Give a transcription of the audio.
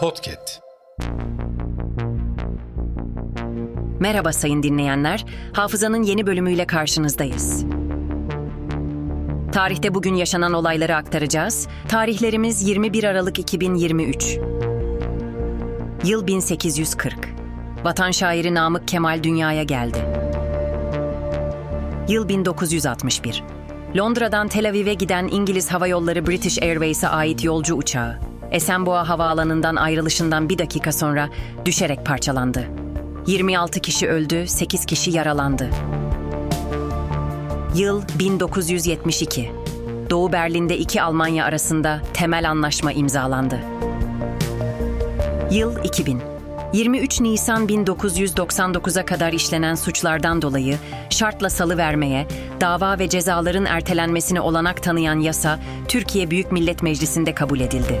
Podcast. Merhaba sayın dinleyenler, Hafızanın yeni bölümüyle karşınızdayız. Tarihte bugün yaşanan olayları aktaracağız. Tarihlerimiz 21 Aralık 2023. Yıl 1840. Vatan şairi Namık Kemal dünyaya geldi. Yıl 1961. Londra'dan Tel Aviv'e giden İngiliz Hava Yolları British Airways'e ait yolcu uçağı, Esenboğa Havaalanı'ndan ayrılışından bir dakika sonra düşerek parçalandı. 26 kişi öldü, 8 kişi yaralandı. Yıl 1972. Doğu Berlin'de iki Almanya arasında temel anlaşma imzalandı. Yıl 2000. 23 Nisan 1999'a kadar işlenen suçlardan dolayı şartla salı vermeye, dava ve cezaların ertelenmesine olanak tanıyan yasa Türkiye Büyük Millet Meclisi'nde kabul edildi.